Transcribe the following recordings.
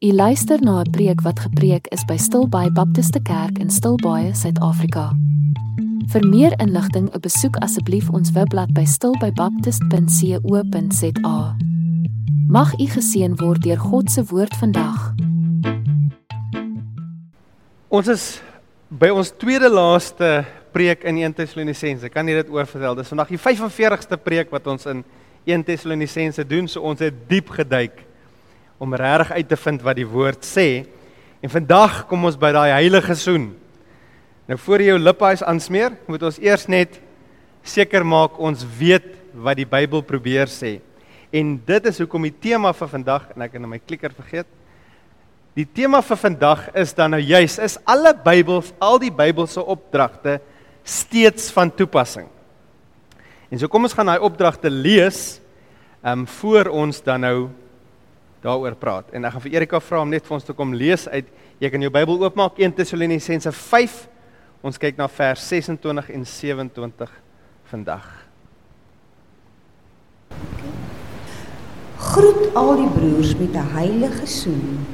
U luister na 'n preek wat gepreek is by Stilbaai Baptiste Kerk in Stilbaai, Suid-Afrika. Vir meer inligting, besoek asseblief ons webblad by stilbaibaptist.co.za. Mag u geseën word deur God se woord vandag. Ons is by ons tweede laaste preek in 1 Tessalonisense. Kan jy dit oorvertel? Dis vandag die 45ste preek wat ons in 1 Tessalonisense doen. So ons het diep geduik om regtig uit te vind wat die woord sê. En vandag kom ons by daai heilige soen. Nou voor jy jou lippies aansmeer, moet ons eers net seker maak ons weet wat die Bybel probeer sê. En dit is hoekom die tema vir vandag en ek het nou my klikker vergeet. Die tema vir vandag is dan nou juis is alle Bybels, al die Bybelse opdragte steeds van toepassing. En so kom ons gaan daai opdragte lees ehm um, voor ons dan nou daaroor praat. En ek gaan vir Erika vra om net vir ons te kom lees uit jy kan jou Bybel oopmaak 1 Tessalonisense 5. Ons kyk na vers 26 en 27 vandag. Groet al die broers met 'n heilige soen.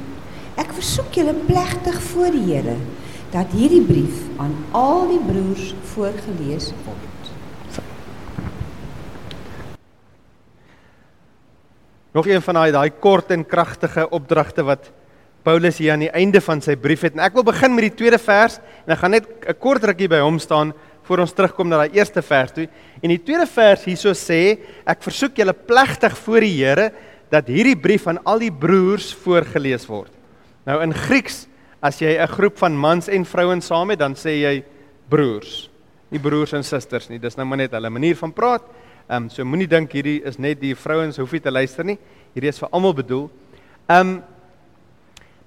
Ek versoek julle plegtig voor die Here dat hierdie brief aan al die broers voorgeles word. Nog een van daai daai kort en kragtige opdragte wat Paulus hier aan die einde van sy brief het. En ek wil begin met die tweede vers en ek gaan net 'n kort rukkie by hom staan voor ons terugkom na daai eerste vers toe. En die tweede vers hierso sê, ek versoek julle plegtig voor die Here dat hierdie brief aan al die broers voorgeles word. Nou in Grieks, as jy 'n groep van mans en vrouens saam het, dan sê jy broers. Nie broers en susters nie. Dis nou maar net hulle manier van praat. Ehm um, so moenie dink hierdie is net die vrouens hoef nie te luister nie. Hierdie is vir almal bedoel. Ehm um,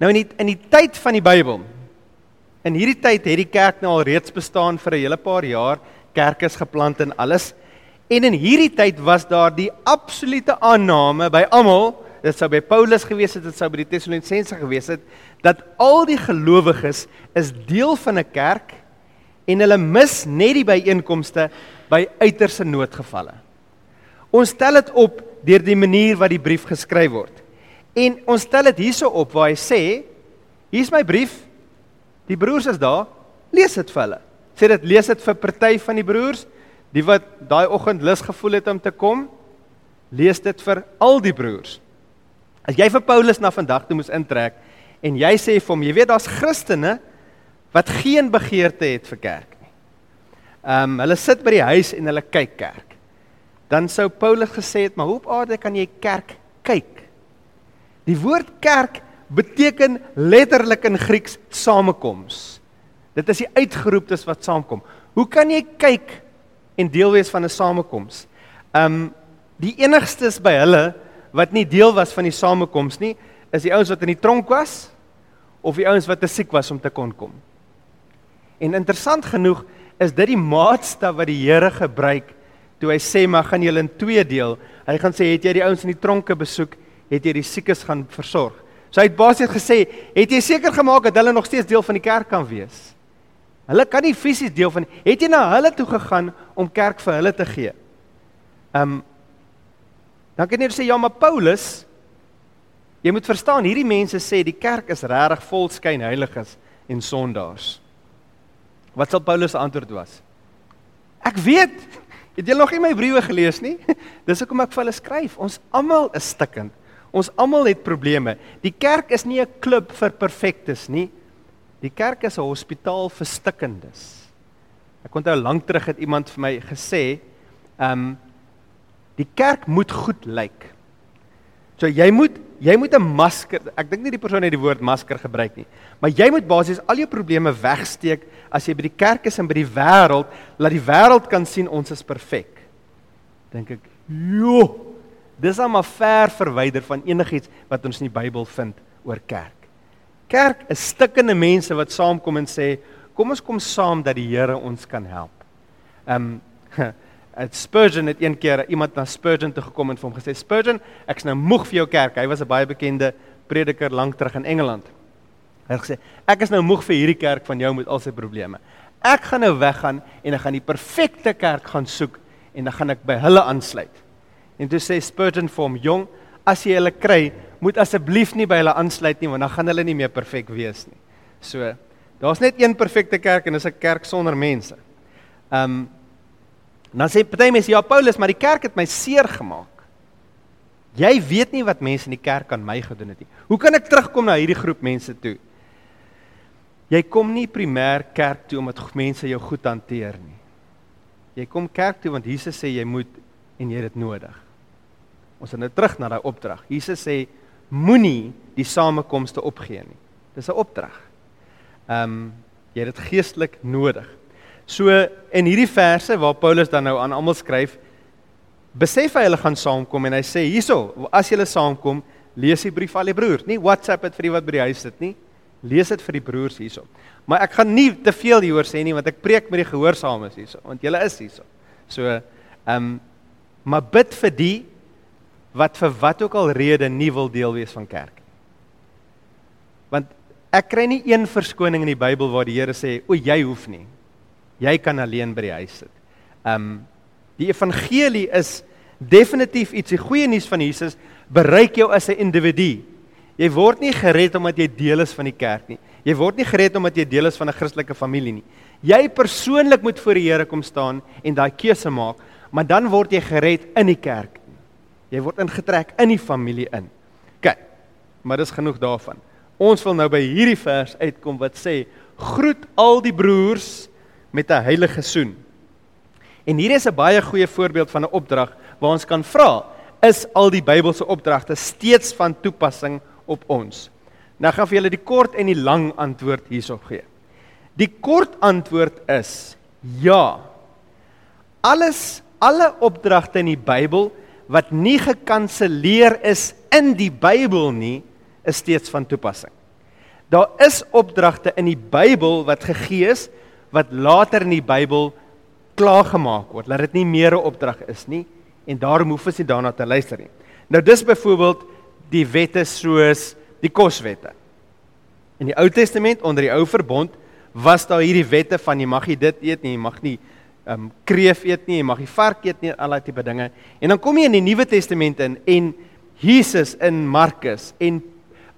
nou in die in die tyd van die Bybel. In hierdie tyd het die kerk nou al reeds bestaan vir 'n hele paar jaar. Kerke is geplant en alles. En in hierdie tyd was daar die absolute aanname by almal, dit sou by Paulus gewees het, dit sou by die Tessalonisense gewees het, dat al die gelowiges is deel van 'n kerk en hulle mis net die byeenkomste by uiterste noodgevalle. Ons stel dit op deur die manier wat die brief geskryf word. En ons stel dit hierso op waar hy sê, hier's my brief. Die broers is daar. Lees dit vir hulle. Sê dit lees dit vir party van die broers, die wat daai oggend lus gevoel het om te kom. Lees dit vir al die broers. As jy vir Paulus na vandag toe moes intrek en jy sê vir hom, jy weet daar's Christene wat geen begeerte het vir kerk nie. Ehm um, hulle sit by die huis en hulle kyk kerk dan sou Paulus gesê het, maar hoe op aarde kan jy kerk kyk? Die woord kerk beteken letterlik in Grieks samekoms. Dit is die uitgeroeptes wat saamkom. Hoe kan jy kyk en deel wees van 'n samekoms? Um die enigstes by hulle wat nie deel was van die samekoms nie, is die ouens wat in die tronk was of die ouens wat te siek was om te kon kom. En interessant genoeg is dit die maatstaf wat die Here gebruik toe hy sê maar gaan julle in twee deel. Hy gaan sê het jy die ouens in die tronke besoek, het jy die siekes gaan versorg. So hy het basies gesê, het jy seker gemaak dat hulle nog steeds deel van die kerk kan wees? Hulle kan nie fisies deel van het jy na hulle toe gegaan om kerk vir hulle te gee? Ehm um, Dan kan jy sê ja, maar Paulus jy moet verstaan, hierdie mense sê die kerk is regtig vol skyn heiliges en sondaars. Wat sal Paulus se antwoord was? Ek weet Het julle nog nie my briewe gelees nie? Dis hoekom ek vir hulle skryf. Ons almal is stikkend. Ons almal het probleme. Die kerk is nie 'n klub vir perfektes nie. Die kerk is 'n hospitaal vir stikkendes. Ek onthou lank terug het iemand vir my gesê, ehm um, die kerk moet goed lyk. So jy moet jy moet 'n masker. Ek dink nie die persoon het die woord masker gebruik nie. Maar jy moet basies al jou probleme wegsteek as jy by die kerk is en by die wêreld, laat die wêreld kan sien ons is perfek. Dink ek, "Jo, dis al maar ver verwyder van enigiets wat ons in die Bybel vind oor kerk." Kerk is stikkende mense wat saamkom en sê, "Kom ons kom saam dat die Here ons kan help." Um Spurgeon het een keer iemand na Spurgeon toe gekom en vir hom gesê, "Spurgeon, ek's nou moeg vir jou kerk." Hy was 'n baie bekende prediker lank terug in Engeland. Hy het gesê, "Ek is nou moeg vir hierdie kerk van jou met al sy probleme. Ek gaan nou weggaan en ek gaan die perfekte kerk gaan soek en dan gaan ek by hulle aansluit." En toe sê Spurgeon vir hom, "Jong, as jy hulle kry, moet asseblief nie by hulle aansluit nie want dan gaan hulle nie meer perfek wees nie. So, daar's net een perfekte kerk en dis 'n kerk sonder mense. Ehm um, dan sê party mense ja Paulus, maar die kerk het my seer gemaak. Jy weet nie wat mense in die kerk aan my gedoen het nie. Hoe kan ek terugkom na hierdie groep mense toe? Jy kom nie primêr kerk toe omdat mense jou goed hanteer nie. Jy kom kerk toe want Jesus sê jy moet en jy het dit nodig. Ons gaan nou terug na daai opdrag. Jesus sê moenie die samekomste opgee nie. Dis 'n opdrag. Ehm um, jy het dit geestelik nodig. So in hierdie verse waar Paulus dan nou aan almal skryf, besef hy hulle gaan saamkom en hy sê hierso, as julle saamkom, lees die brief aan die broers, nie WhatsApp dit vir die wat by die huis sit nie. Lees dit vir die broers hierso. Maar ek gaan nie te veel hieroor sê nie want ek preek met die gehoorsaames hierso, want julle is hierso. So ehm um, maar bid vir die wat vir wat ook al rede nie wil deel wees van kerk nie. Want ek kry nie een verskoning in die Bybel waar die Here sê, "O, jy hoef nie. Jy kan alleen by die huis sit." Um die evangelie is definitief iets, die goeie nuus van Jesus bereik jou as 'n individu. Jy word nie gered omdat jy deel is van die kerk nie. Jy word nie gered omdat jy deel is van 'n Christelike familie nie. Jy persoonlik moet voor die Here kom staan en daai keuse maak, maar dan word jy gered in die kerk. Jy word ingetrek in die familie in. OK. Maar dis genoeg daarvan. Ons wil nou by hierdie vers uitkom wat sê: "Groet al die broers met 'n heilige soen." En hier is 'n baie goeie voorbeeld van 'n opdrag waar ons kan vra: Is al die Bybelse opdragte steeds van toepassing op ons? Nou gaan vir julle die kort en die lang antwoord hierop gee. Die kort antwoord is: Ja. Alles alle opdragte in die Bybel wat nie gekanselleer is in die Bybel nie, is steeds van toepassing. Daar is opdragte in die Bybel wat gegee is wat later in die Bybel klaargemaak word. Laat dit nie meer 'n opdrag is nie en daarom hoef ons nie daarna te luister nie. Nou dis byvoorbeeld die wette soos die koswette. In die Ou Testament onder die Ou Verbond was daar hierdie wette van jy mag nie dit eet nie, jy mag nie um kreef eet nie, jy mag nie vark eet nie, al daai tipe dinge. En dan kom jy in die Nuwe Testament in en Jesus in Markus en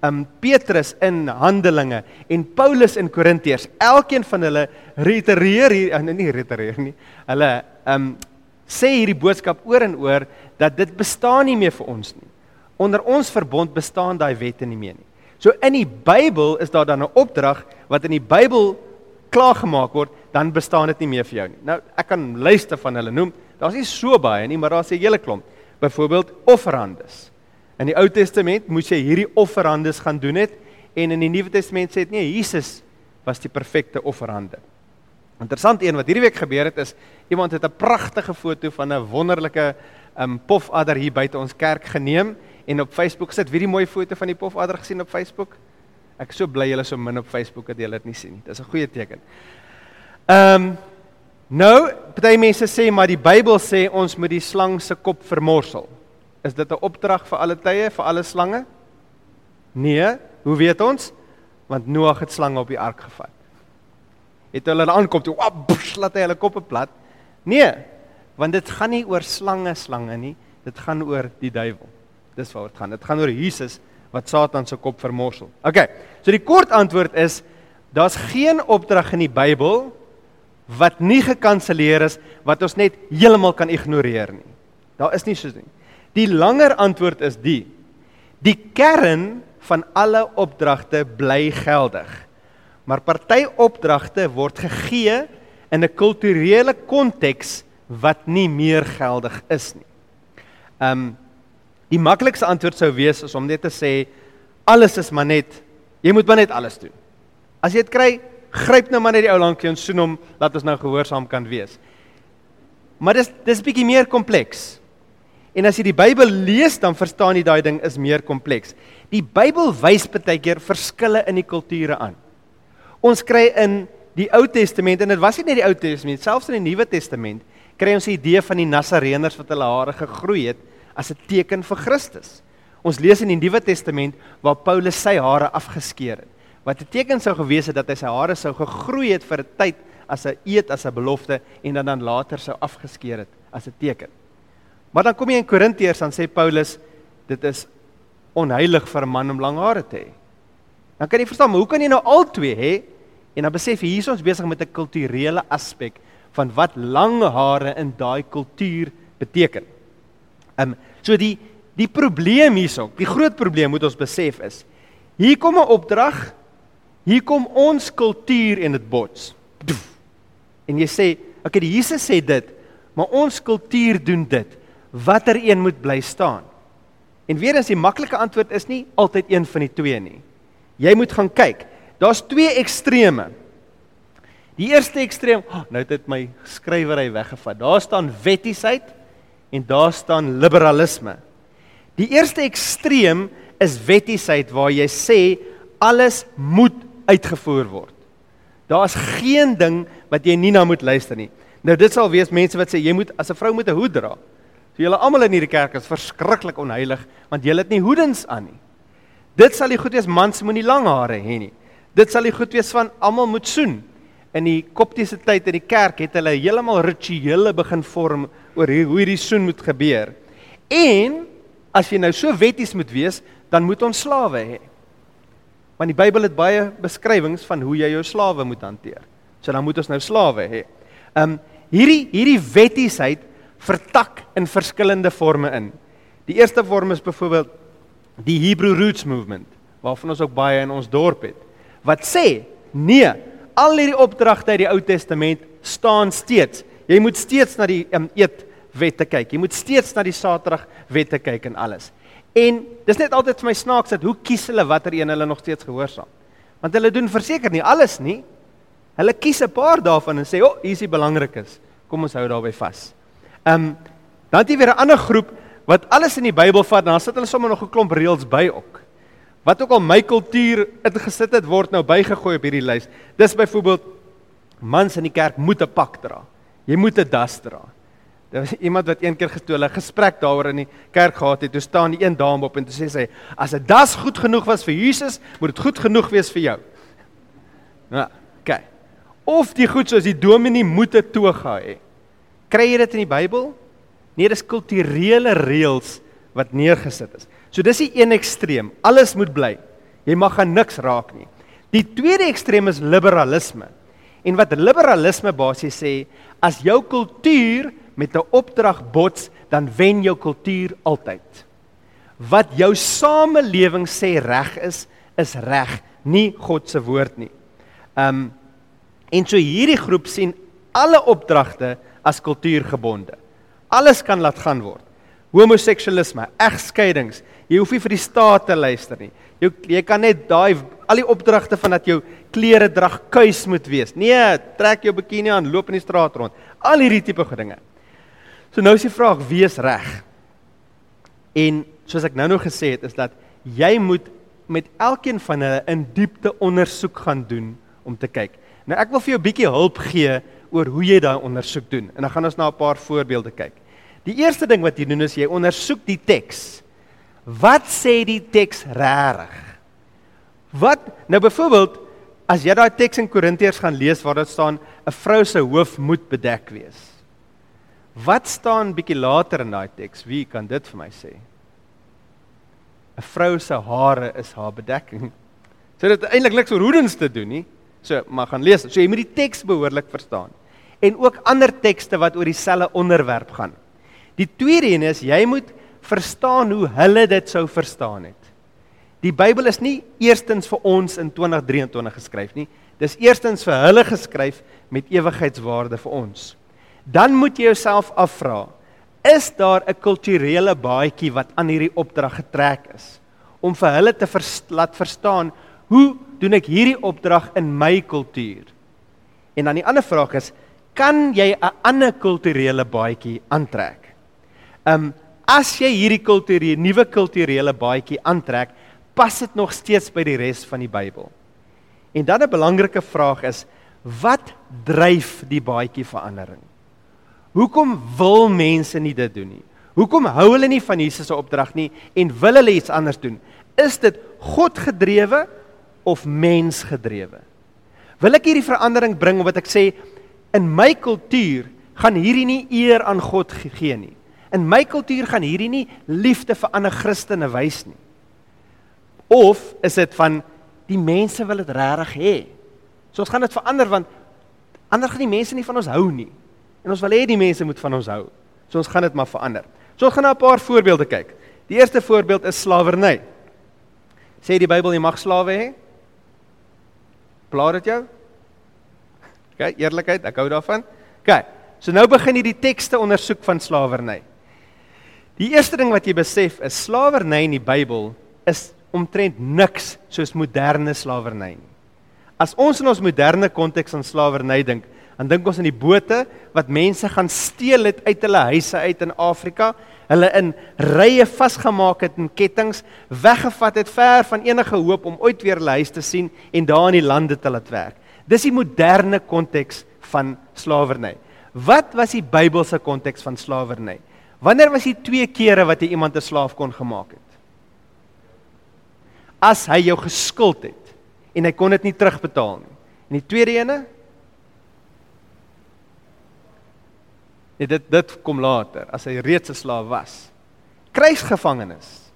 um Petrus in Handelinge en Paulus in Korintiërs. Elkeen van hulle reitereer hier en nie reitereer nie. Hulle um sê hierdie boodskap oor en oor dat dit bestaan nie meer vir ons nie. Onder ons verbond bestaan daai wette nie meer nie. So in die Bybel is daar dan 'n opdrag wat in die Bybel klaargemaak word dan bestaan dit nie meer vir jou nie. Nou ek kan luister van hulle noem. Daar's nie so baie nie, maar daar's 'n hele klomp. Byvoorbeeld offerandes. In die Ou Testament moes jy hierdie offerandes gaan doen het en in die Nuwe Testament sê dit nee, Jesus was die perfekte offerande. Interessant een wat hierdie week gebeur het is iemand het 'n pragtige foto van 'n wonderlike um pofadder hier buite ons kerk geneem en op Facebook gesit. Wie die mooi foto van die pofadder gesien op Facebook? Ek is so bly julle so min op Facebook dat julle dit nie sien nie. Dis 'n goeie teken. Um, nou, party mense sê maar die Bybel sê ons moet die slang se kop vermorsel. Is dit 'n opdrag vir alle tye, vir alle slange? Nee, hoe weet ons? Want Noag het slange op die ark gevat. Het hulle aankom toe, wap, laat hy hulle koppe plat? Nee, want dit gaan nie oor slange slange nie, dit gaan oor die duiwel. Dis waaroor dit gaan. Dit gaan oor Jesus wat Satan se kop vermorsel. OK. So die kort antwoord is daar's geen opdrag in die Bybel wat nie gekanselleer is wat ons net heeltemal kan ignoreer nie. Daar is nie so nie. Die langer antwoord is die die kern van alle opdragte bly geldig. Maar party opdragte word gegee in 'n kulturele konteks wat nie meer geldig is nie. Um die maklikste antwoord sou wees is om net te sê alles is maar net jy moet maar net alles doen. As jy dit kry, gryp nou maar net die ou lankie en soen hom dat ons nou gehoorsaam kan wees. Maar dis dis bietjie meer kompleks. En as jy die Bybel lees, dan verstaan jy daai ding is meer kompleks. Die Bybel wys baie keer verskille in die kulture aan. Ons kry in die Ou Testament en dit was nie net die Ou Testament, selfs in die Nuwe Testament, kry ons 'n idee van die Nasareëners wat hulle hare gegroei het as 'n teken vir Christus. Ons lees in die Nuwe Testament waar Paulus sy hare afgeskeer het wat 'n teken sou gewees het dat hy sy hare sou gegroei het vir 'n tyd as 'n eed as 'n belofte en dan dan later sou afgeskeer het as 'n teken. Maar dan kom jy in Korintiërs dan sê Paulus dit is onheilig vir 'n man om lang hare te hê. Dan kan jy verstaan, maar hoe kan jy nou al twee hê? En dan besef jy hier is ons besig met 'n kulturele aspek van wat lang hare in daai kultuur beteken. Ehm um, so die die probleem hierso, die groot probleem moet ons besef is hier kom 'n opdrag, hier kom ons kultuur en dit bots. En jy sê, okay, Jesus sê dit, maar ons kultuur doen dit. Watter een moet bly staan? En weer eens die maklike antwoord is nie altyd een van die twee nie. Jy moet gaan kyk. Daar's twee extreme. Die eerste ekstreem, oh, nou het dit my skrywery weggevat. Daar staan wettiesheid en daar staan liberalisme. Die eerste ekstreem is wettiesheid waar jy sê alles moet uitgevoer word. Daar's geen ding wat jy nie na moet luister nie. Nou dit sal wees mense wat sê jy moet as 'n vrou moet 'n hoed dra. So julle almal in hierdie kerk is verskriklik onheilig want julle het nie hoedens aan nie. Dit sal die goed wees mans moenie lang hare hê nie. Dit sal die goed wees van almal moet soen. In die koptiese tyd in die kerk het hulle heeltemal rituele begin vorm oor hoe hierdie soen moet gebeur. En as jy nou so wetties moet wees, dan moet ons slawe hê. Want die Bybel het baie beskrywings van hoe jy jou slawe moet hanteer. So dan moet ons nou slawe hê. Um hierdie hierdie wettiesheid vertak in verskillende forme in. Die eerste vorm is byvoorbeeld die Hebrew Roots Movement waarvan ons ook baie in ons dorp het. Wat sê? Nee, al hierdie opdragte uit die Ou Testament staan steeds. Jy moet steeds na die um, eetwette kyk. Jy moet steeds na die Saterdag wette kyk en alles. En dis net altyd vir my snaaks dat hoe kies hulle watter een hulle nog steeds gehoorsaam? Want hulle doen verseker nie alles nie. Hulle kies 'n paar daarvan en sê, "O, oh, hier is die belangrikes. Kom ons hou daarby vas." Ehm um, dan het jy weer 'n ander groep wat alles in die Bybel vat dan sit hulle sommer nog 'n klomp reëls by ook. Wat ook al my kultuur ingesit het word nou bygegooi op hierdie lys. Dis byvoorbeeld mans in die kerk moet 'n pak dra. Jy moet 'n das dra. Daar was iemand wat een keer gestoel 'n gesprek daaroor in die kerk gehad het. Toe staan die een dame op en toe sê sy: "As 'n das goed genoeg was vir Jesus, moet dit goed genoeg wees vir jou." Nou, okay. Of die goed soos die dominee moet 'n toga hê. Kry jy dit in die Bybel? Nee, dis kulturele reëls wat neergesit is. So dis die een ekstreem. Alles moet bly. Jy mag aan niks raak nie. Die tweede ekstreem is liberalisme. En wat liberalisme basies sê, as jou kultuur met 'n opdrag bots, dan wen jou kultuur altyd. Wat jou samelewing sê reg is, is reg, nie God se woord nie. Um en so hierdie groep sien alle opdragte as kultuurgebonde. Alles kan laat gaan word. Homoseksualisme, egskeidings, jy hoef nie vir die staat te luister nie. Jy jy kan net daai al die opdragte van dat jou klere drag kuis moet wees. Nee, trek jou bikini aan, loop in die straat rond. Al hierdie tipe gedinge. So nou is die vraag, wie is reg? En soos ek nou-nou gesê het, is dat jy moet met elkeen van hulle in diepte ondersoek gaan doen om te kyk. Nou ek wil vir jou 'n bietjie hulp gee oor hoe jy daai ondersoek doen. En dan gaan ons na 'n paar voorbeelde kyk. Die eerste ding wat jy doen is jy ondersoek die teks. Wat sê die teks regtig? Wat nou byvoorbeeld as jy daai teks in Korintiërs gaan lees waar dit staan 'n vrou se hoof moet bedek wees. Wat staan bietjie later in daai teks? Wie kan dit vir my sê? 'n Vrou se hare is haar bedekking. So dit eintlik niks oor hoedens te doen nie. So, maar gaan lees. So jy moet die teks behoorlik verstaan. En ook ander tekste wat oor dieselfde onderwerp gaan. Die tweede een is jy moet verstaan hoe hulle dit sou verstaan het. Die Bybel is nie eerstens vir ons in 2023 geskryf nie. Dis eerstens vir hulle geskryf met ewigheidswaarde vir ons dan moet jy jouself afvra, is daar 'n kulturele baadjie wat aan hierdie opdrag getrek is om vir hulle te vers, laat verstaan hoe doen ek hierdie opdrag in my kultuur? En dan die ander vraag is, kan jy 'n ander kulturele baadjie aantrek? Um as jy hierdie kulturele nuwe kulturele baadjie aantrek, pas dit nog steeds by die res van die Bybel? En dan 'n belangrike vraag is, wat dryf die baadjie verandering? Hoekom wil mense nie dit doen nie? Hoekom hou hulle nie van Jesus se opdrag nie en wil hulle iets anders doen? Is dit God gedrewe of mens gedrewe? Wil ek hierdie verandering bring omdat ek sê in my kultuur gaan hierdie nie eer aan God gegee nie. In my kultuur gaan hierdie nie liefde vir ander Christene wys nie. Of is dit van die mense wil dit regtig hê? So ons gaan dit verander want ander gaan die mense nie van ons hou nie. En ons wil hê die mense moet van ons hou. So ons gaan dit maar verander. So ons gaan na 'n paar voorbeelde kyk. Die eerste voorbeeld is slawerny. Sê die Bybel jy mag slawe hê? Plaat dit jou? OK, eerlikheid, ek hou daarvan. OK. So nou begin jy die tekste ondersoek van slawerny. Die eerste ding wat jy besef is slawerny in die Bybel is omtrent niks soos moderne slawerny nie. As ons in ons moderne konteks aan slawerny dink, dan dink ons aan die bote wat mense gaan steel het uit hulle huise uit in Afrika, hulle in rye vasgemaak het in kettinge, weggevat het ver van enige hoop om ooit weer hulle huis te sien en daar in die lande te laat werk. Dis die moderne konteks van slawerny. Wat was die Bybelse konteks van slawerny? Wanneer was die twee kere wat jy iemand 'n slaaf kon gemaak het? As hy jou geskuld het en hy kon dit nie terugbetaal nie. En die tweede ene? Nee, dit dit kom later as hy reeds 'n slaaf was. Kruisgevangenes.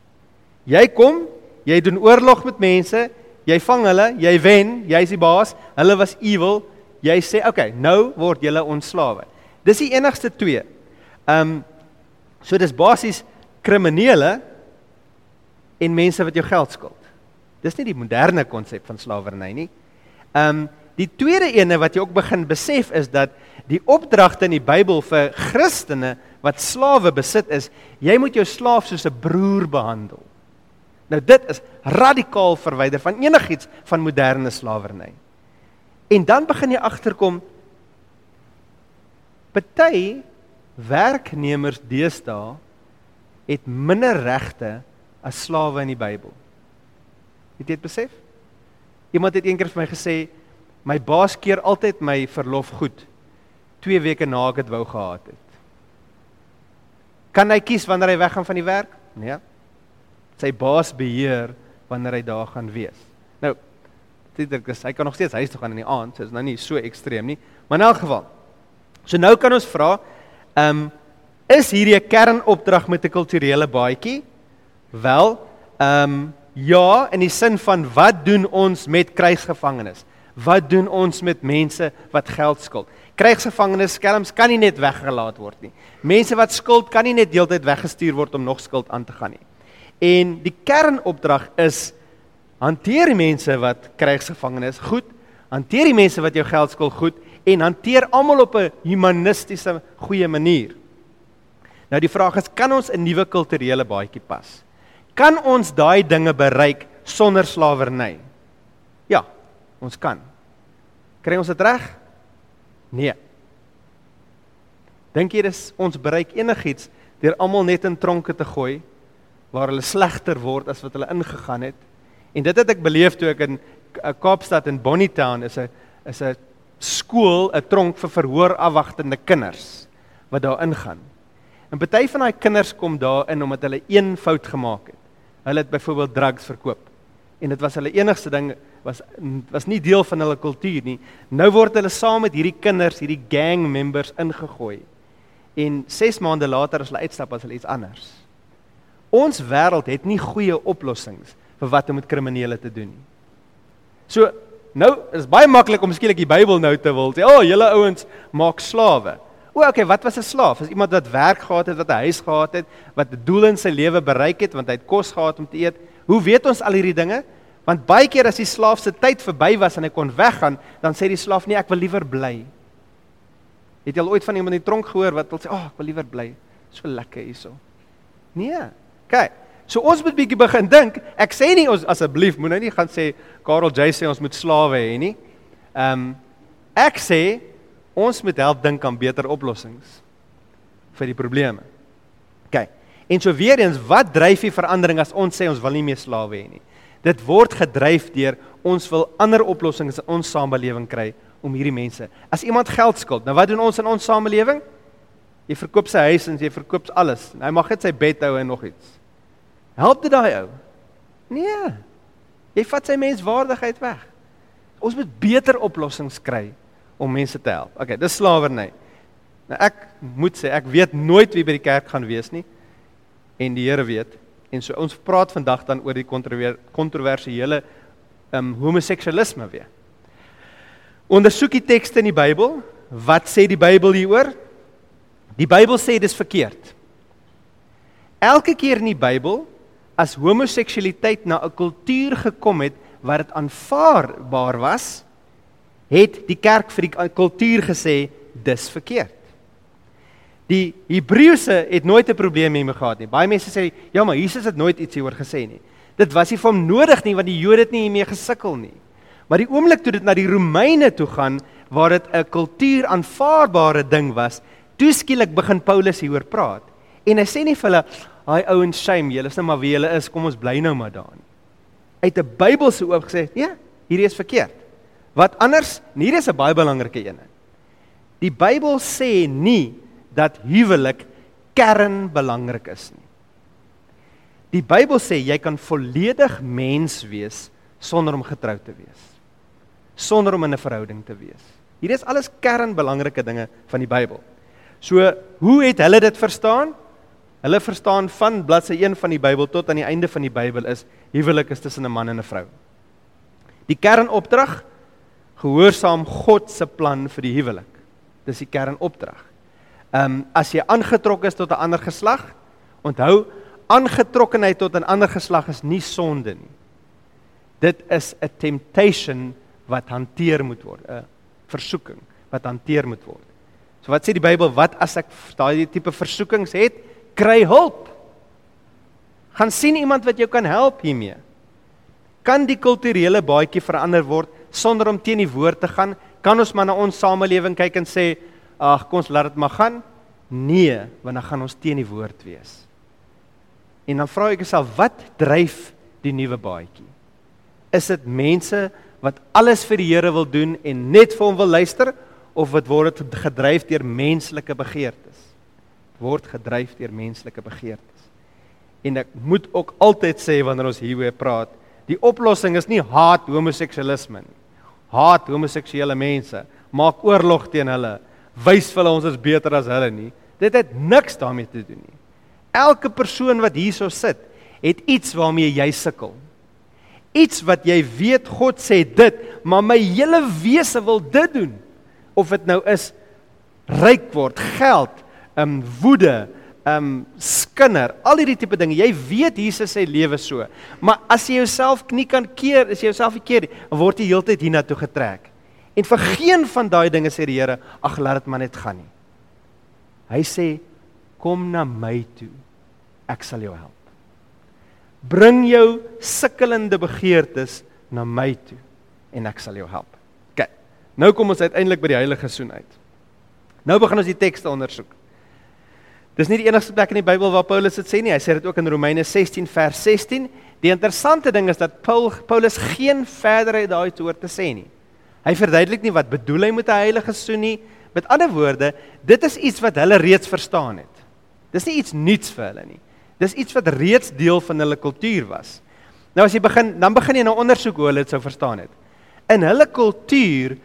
Jy kom, jy doen oorlog met mense, jy vang hulle, jy wen, jy's die baas. Hulle was evil. Jy sê, "Oké, okay, nou word julle ontslawe." Dis die enigste twee. Ehm um, So dis basies kriminele en mense wat jou geld skuld. Dis nie die moderne konsep van slawerny nie. Ehm um, die tweede ene wat jy ook begin besef is dat die opdragte in die Bybel vir Christene wat slawe besit is, jy moet jou slaaf soos 'n broer behandel. Nou dit is radikaal verwyder van enigiets van moderne slawerny. En dan begin jy agterkom party werknemers deesdae het minder regte as slawe in die Bybel. Het jy dit besef? Iemand het eendag vir my gesê my baas keer altyd my verlof goed 2 weke na ek dit wou gehad het. Kan hy kies wanneer hy weggaan van die werk? Nee. Sy baas beheer wanneer hy daar gaan wees. Nou, dit is hy kan nog steeds huis toe gaan in die aand, so is nou nie so ekstreem nie, maar in elk geval. So nou kan ons vra, Ehm um, is hierdie 'n kernopdrag met 'n kulturele baadjie? Wel, ehm um, ja, in die sin van wat doen ons met krygsgevangenes? Wat doen ons met mense wat geld skuld? Krygsgevangenes skelms kan nie net weggelaat word nie. Mense wat skuld kan nie net deeltyd weggestuur word om nog skuld aan te gaan nie. En die kernopdrag is hanteer die mense wat krygsgevangenes goed, hanteer die mense wat jou geld skuld goed en hanteer almal op 'n humanistiese goeie manier. Nou die vraag is, kan ons 'n nuwe kulturele baadjie pas? Kan ons daai dinge bereik sonder slawerny? Ja, ons kan. Kry ons dit reg? Nee. Dink jy dis ons bereik enigiets deur almal net in tronke te gooi waar hulle slegter word as wat hulle ingegaan het? En dit het ek beleef toe ek in Kaapstad in Bonnytown is 'n is 'n skool 'n tronk vir verhoor afwagtende kinders wat daar ingaan. En party van daai kinders kom daar in omdat hulle een fout gemaak het. Hulle het byvoorbeeld drugs verkoop. En dit was hulle enigste ding was was nie deel van hulle kultuur nie. Nou word hulle saam met hierdie kinders, hierdie gang members ingegooi. En 6 maande later as hulle uitstap as hulle iets anders. Ons wêreld het nie goeie oplossings vir wat om met kriminele te doen nie. So Nou is baie maklik om skielik die Bybel nou te wil sê, "O, oh, julle ouens maak slawe." O, okay, wat was 'n slaaf? Is iemand wat werk gehad het, wat 'n huis gehad het, wat 'n doel in sy lewe bereik het want hy het kos gehad om te eet. Hoe weet ons al hierdie dinge? Want baie keer as die slaaf se tyd verby was en hy kon weggaan, dan sê die slaaf, "Nee, ek wil liewer bly." Het jy al ooit van iemand in die tronk gehoor wat wil sê, "Ag, oh, ek wil liewer bly. So lekker hierso." Nee. Kyk, So ons moet bietjie begin dink. Ek sê nie ons asseblief moet nou nie gaan sê Karel J sê ons moet slawe hê nie. Ehm um, ek sê ons moet help dink aan beter oplossings vir die probleme. OK. En so weer eens, wat dryf die verandering as ons sê ons wil nie meer slawe hê nie? Dit word gedryf deur ons wil ander oplossings in ons samelewing kry om hierdie mense. As iemand geld skuld, nou wat doen ons in ons samelewing? Jy verkoop sy huis en jy verkoop alles. Hy mag net sy bed hou en nog iets. Help dit daai ou? Nee. Jy vat sy menswaardigheid weg. Ons moet beter oplossings kry om mense te help. Okay, dis slawerny. Nou ek moet sê ek weet nooit wie by die kerk gaan wees nie en die Here weet. En so ons praat vandag dan oor die kontroversiële um homoseksualisme weer. Ondersoek die tekste in die Bybel. Wat sê die Bybel hieroor? Die Bybel sê dis verkeerd. Elke keer in die Bybel as homoseksualiteit na 'n kultuur gekom het waar dit aanvaarbaar was, het die kerk vir die kultuur gesê dis verkeerd. Die Hebreëse het nooit 'n probleem hiermee gehad nie. Baie mense sê, "Ja, maar Jesus het nooit iets hieroor gesê nie." Dit was nie vir hom nodig nie want die Jode het nie hiermee gesukkel nie. Maar die oomblik toe dit na die Romeine toe gaan waar dit 'n kultuur aanvaarbare ding was, toe skielik begin Paulus hieroor praat. En hy sê nie vir hulle, "Haai ouens, shame, julle is nou maar wie julle is, kom ons bly nou maar daar." Uit 'n Bybelse oop gesê, "Ja, hierdie is verkeerd." Wat anders? Hier is 'n baie belangrike een. Die Bybel sê nie dat huwelik kernbelangrik is nie. Die Bybel sê jy kan volledig mens wees sonder om getroud te wees. Sonder om in 'n verhouding te wees. Hier is alles kernbelangrike dinge van die Bybel. So, hoe het hulle dit verstaan? Hulle verstaan van bladsy 1 van die Bybel tot aan die einde van die Bybel is huwelik is tussen 'n man en 'n vrou. Die kernopdrag gehoorsaam God se plan vir die huwelik. Dis die kernopdrag. Ehm um, as jy aangetrok is tot 'n ander geslag, onthou aangetrokkenheid tot 'n ander geslag is nie sonde nie. Dit is 'n temptation wat hanteer moet word, 'n versoeking wat hanteer moet word. So wat sê die Bybel, wat as ek daai tipe versoekings het, kry hulp. Gaan sien iemand wat jou kan help hiermee. Kan die kulturele baadjie verander word sonder om teen die woord te gaan? Kan ons maar na ons samelewing kyk en sê ag kom ons laat dit maar gaan. Nee, want dan gaan ons teen die woord wees. En dan vra ek myself, wat dryf die nuwe baadjie? Is dit mense wat alles vir die Here wil doen en net vir hom wil luister of wat word dit gedryf deur menslike begeertes? Word gedryf deur menslike begeertes. En ek moet ook altyd sê wanneer ons hieroor praat, die oplossing is nie haat homoseksualisme nie. Haat homoseksuele mense, maak oorlog teen hulle, wys vir hulle ons is beter as hulle nie. Dit het niks daarmee te doen nie. Elke persoon wat hierso sit, het iets waarmee jy sukkel. Iets wat jy weet God sê dit, maar my hele wese wil dit doen. Of dit nou is ryk word, geld, um woede, um skinder, al hierdie tipe dinge. Jy weet Jesus sê lewe so. Maar as jy jouself nie kan keer, as jy jouself nie keer, word jy heeltyd hiernatoe getrek. En vir geen van daai dinge sê die Here, ag laat dit maar net gaan nie. Hy sê kom na my toe. Ek sal jou help. Bring jou sukkelende begeertes na my toe en ek sal jou help. OK. Nou kom ons uiteindelik by die heilige soen uit. Nou begin ons die tekste ondersoek. Dis nie die enigste plek in die Bybel waar Paulus dit sê nie. Hy sê dit ook in Romeine 16 vers 16. Die interessante ding is dat Paul Paulus geen verder uit daai toe oor te sê nie. Hy verduidelik nie wat bedoel hy met 'n heilige soen nie. Met ander woorde, dit is iets wat hulle reeds verstaan het. Dis nie iets nuuts vir hulle nie. Dis iets wat reeds deel van hulle kultuur was. Nou as jy begin, dan begin jy nou ondersoek hoe hulle dit sou verstaan het. In hulle kultuur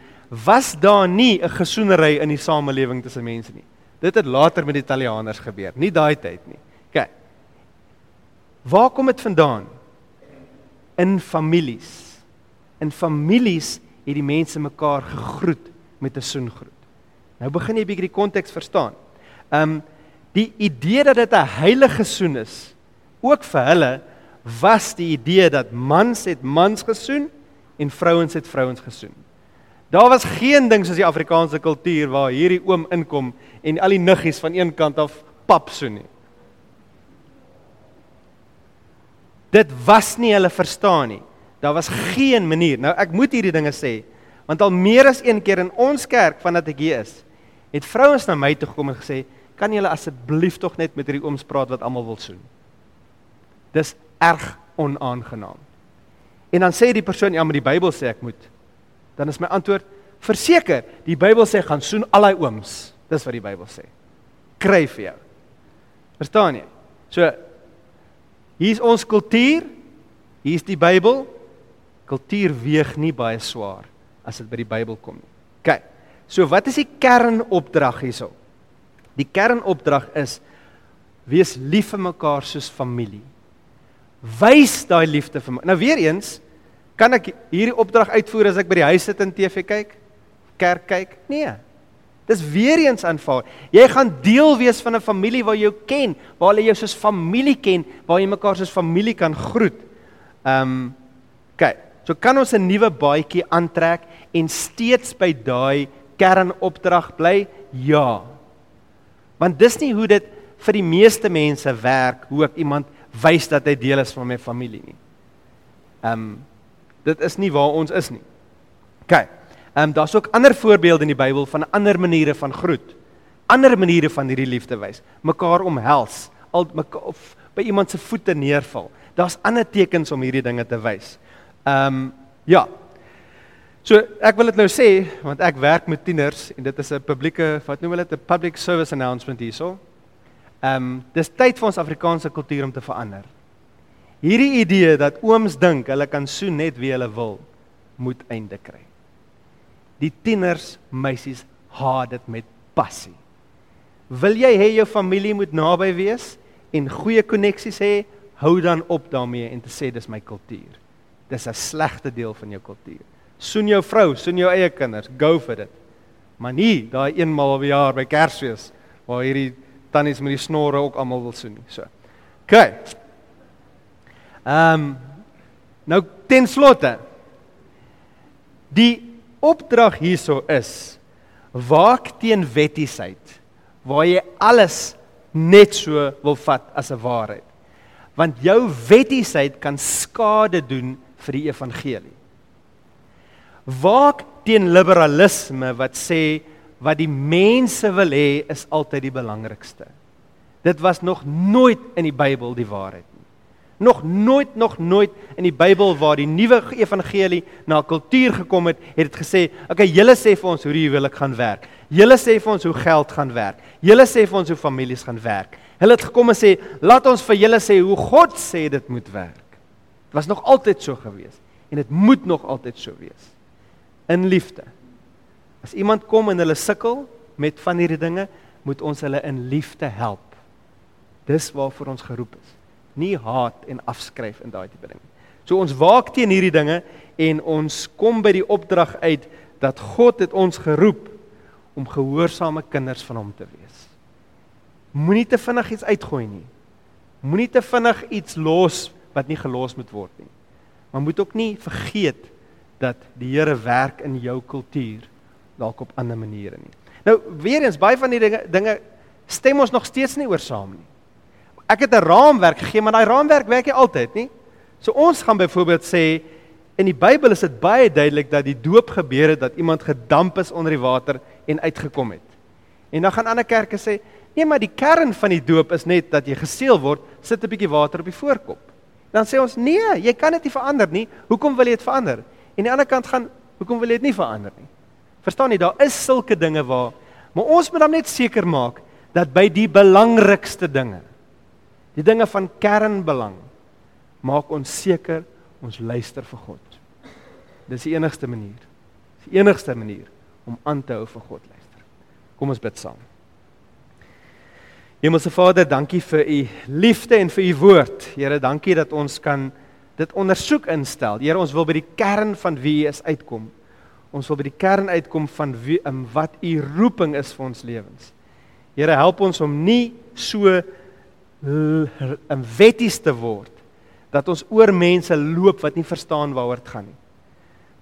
was daar nie 'n gesoenery in die samelewing tussen mense nie. Dit het later met die Italianers gebeur, nie daai tyd nie. OK. Waar kom dit vandaan? In families. In families het die mense mekaar gegroet met 'n soengroet. Nou begin jy bietjie die konteks verstaan. Um die idee dat dit 'n heilige soen is, ook vir hulle was die idee dat mans het mans gesoen en vrouens het vrouens gesoen. Daar was geen ding soos die Afrikaanse kultuur waar hierdie oom inkom en al die niggies van een kant af pap soen nie. Dit was nie hulle verstaan nie. Daar was geen manier. Nou ek moet hierdie dinge sê want al meer as een keer in ons kerk vandat ek hier is, het vrouens na my toe gekom en gesê, "Kan julle asseblief tog net met hierdie ooms praat wat almal wil soen?" Dis erg onaangenaam. En dan sê die persoon, "Ja, maar die Bybel sê ek moet." Dan is my antwoord, "Verseker, die Bybel sê gaan soen al daai ooms." Dis wat die Bybel sê. Kry vir jou. Verstaan jy? So hier's ons kultuur, hier's die Bybel, Kultuur weeg nie baie swaar as dit by die Bybel kom nie. OK. So wat is die kernopdrag hierso? Die kernopdrag is wees lief vir mekaar soos familie. Wys daai liefde vir my. Nou weer eens, kan ek hierdie opdrag uitvoer as ek by die huis sit en TV kyk? Kerk kyk? Nee. Dis weer eens aanvaar. Jy gaan deel wees van 'n familie waar jy jou ken, waar hulle jou soos familie ken, waar jy mekaar soos familie kan groet. Ehm um, kyk, so kan ons 'n nuwe baadjie aantrek en steeds by daai kernopdrag bly? Ja. Want dis nie hoe dit vir die meeste mense werk hoe ek iemand wys dat hy deel is van my familie nie. Ehm um, dit is nie waar ons is nie. OK. Ehm um, daar's ook ander voorbeelde in die Bybel van ander maniere van groet. Ander maniere van hierdie liefde wys. Mekaar omhels, al mekaar of by iemand se voete neerval. Daar's ander tekens om hierdie dinge te wys. Ehm um, ja. So ek wil dit nou sê want ek werk met tieners en dit is 'n publieke wat noem hulle dit 'n public service announcement hierso. Ehm um, dis tyd vir ons Afrikaanse kultuur om te verander. Hierdie idee dat ooms dink hulle kan soen net wie hulle wil, moet einde kry. Die tieners, meisies haat dit met passie. Wil jy hê jou familie moet naby wees en goeie koneksies hê, hou dan op daarmee en te sê dis my kultuur. Dis 'n slegte deel van jou kultuur. Soen jou vrou, soen jou eie kinders, go for dit. Maar nie daai eenmal per jaar by Kersfees waar hierdie tannies met die snorre ook almal wil soen nie. So. OK. Ehm um, nou ten slotte die opdrag hierso is waak teen wettiesheid waar jy alles net so wil vat as 'n waarheid. Want jou wettiesheid kan skade doen vir die evangelie. Waak teen liberalisme wat sê wat die mense wil hê is altyd die belangrikste. Dit was nog nooit in die Bybel die waarheid. Nog nooit nog nooit in die Bybel waar die nuwe evangelie na kultuur gekom het, het dit gesê, okay, julle sê vir ons hoe die huwelik gaan werk. Julle sê vir ons hoe geld gaan werk. Julle sê vir ons hoe families gaan werk. Hulle het gekom en sê, laat ons vir julle sê hoe God sê dit moet werk. Dit was nog altyd so gewees en dit moet nog altyd so wees. In liefde. As iemand kom en hulle sukkel met van hierdie dinge, moet ons hulle in liefde help. Dis waarvoor ons geroep is nie haat en afskryf in daai tipe ding. So ons waak teen hierdie dinge en ons kom by die opdrag uit dat God het ons geroep om gehoorsame kinders van hom te wees. Moenie te vinnig iets uitgooi nie. Moenie te vinnig iets los wat nie gelos moet word nie. Maar moet ook nie vergeet dat die Here werk in jou kultuur dalk op ander maniere nie. Nou weer eens baie van die dinge dinge stem ons nog steeds nie oor saam nie ek het 'n raamwerk gegee, maar daai raamwerk werk nie altyd nie. So ons gaan byvoorbeeld sê in die Bybel is dit baie duidelik dat die doop gebeur het dat iemand gedamp is onder die water en uitgekom het. En dan gaan ander kerke sê, nee, maar die kern van die doop is net dat jy geseël word, sit 'n bietjie water op die voorkop. Dan sê ons, nee, jy kan dit nie verander nie. Hoekom wil jy dit verander? En aan die ander kant gaan, hoekom wil jy dit nie verander nie? Verstaan jy, daar is sulke dinge waar maar ons moet dan net seker maak dat by die belangrikste dinge Die dinge van kernbelang maak ons seker ons luister vir God. Dis die enigste manier. Dis die enigste manier om aan te hou vir God luister. Kom ons bid saam. Hemelse Vader, dankie vir u liefde en vir u woord. Here, dankie dat ons kan dit ondersoek instel. Here, ons wil by die kern van wie u is uitkom. Ons wil by die kern uitkom van wie en um, wat u roeping is vir ons lewens. Here, help ons om nie so 'n wetties te word dat ons oor mense loop wat nie verstaan waaroor dit gaan nie.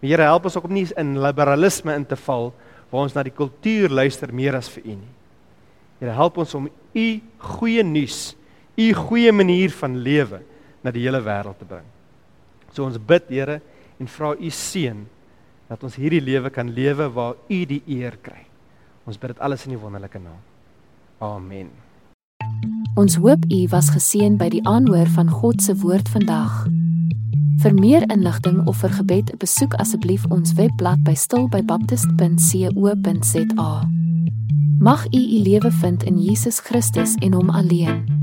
Die Here help ons ook om nie in liberalisme in te val waar ons na die kultuur luister meer as vir U nie. Here help ons om U goeie nuus, U goeie manier van lewe na die hele wêreld te bring. So ons bid Here en vra U seën dat ons hierdie lewe kan lewe waar U die eer kry. Ons bid dit alles in U wonderlike naam. Amen. Ons hoop u was geseën by die aanhoor van God se woord vandag. Vir meer inligting of vir gebed, besoek asseblief ons webblad by stilbybaptist.co.za. Mag u u lewe vind in Jesus Christus en hom alleen.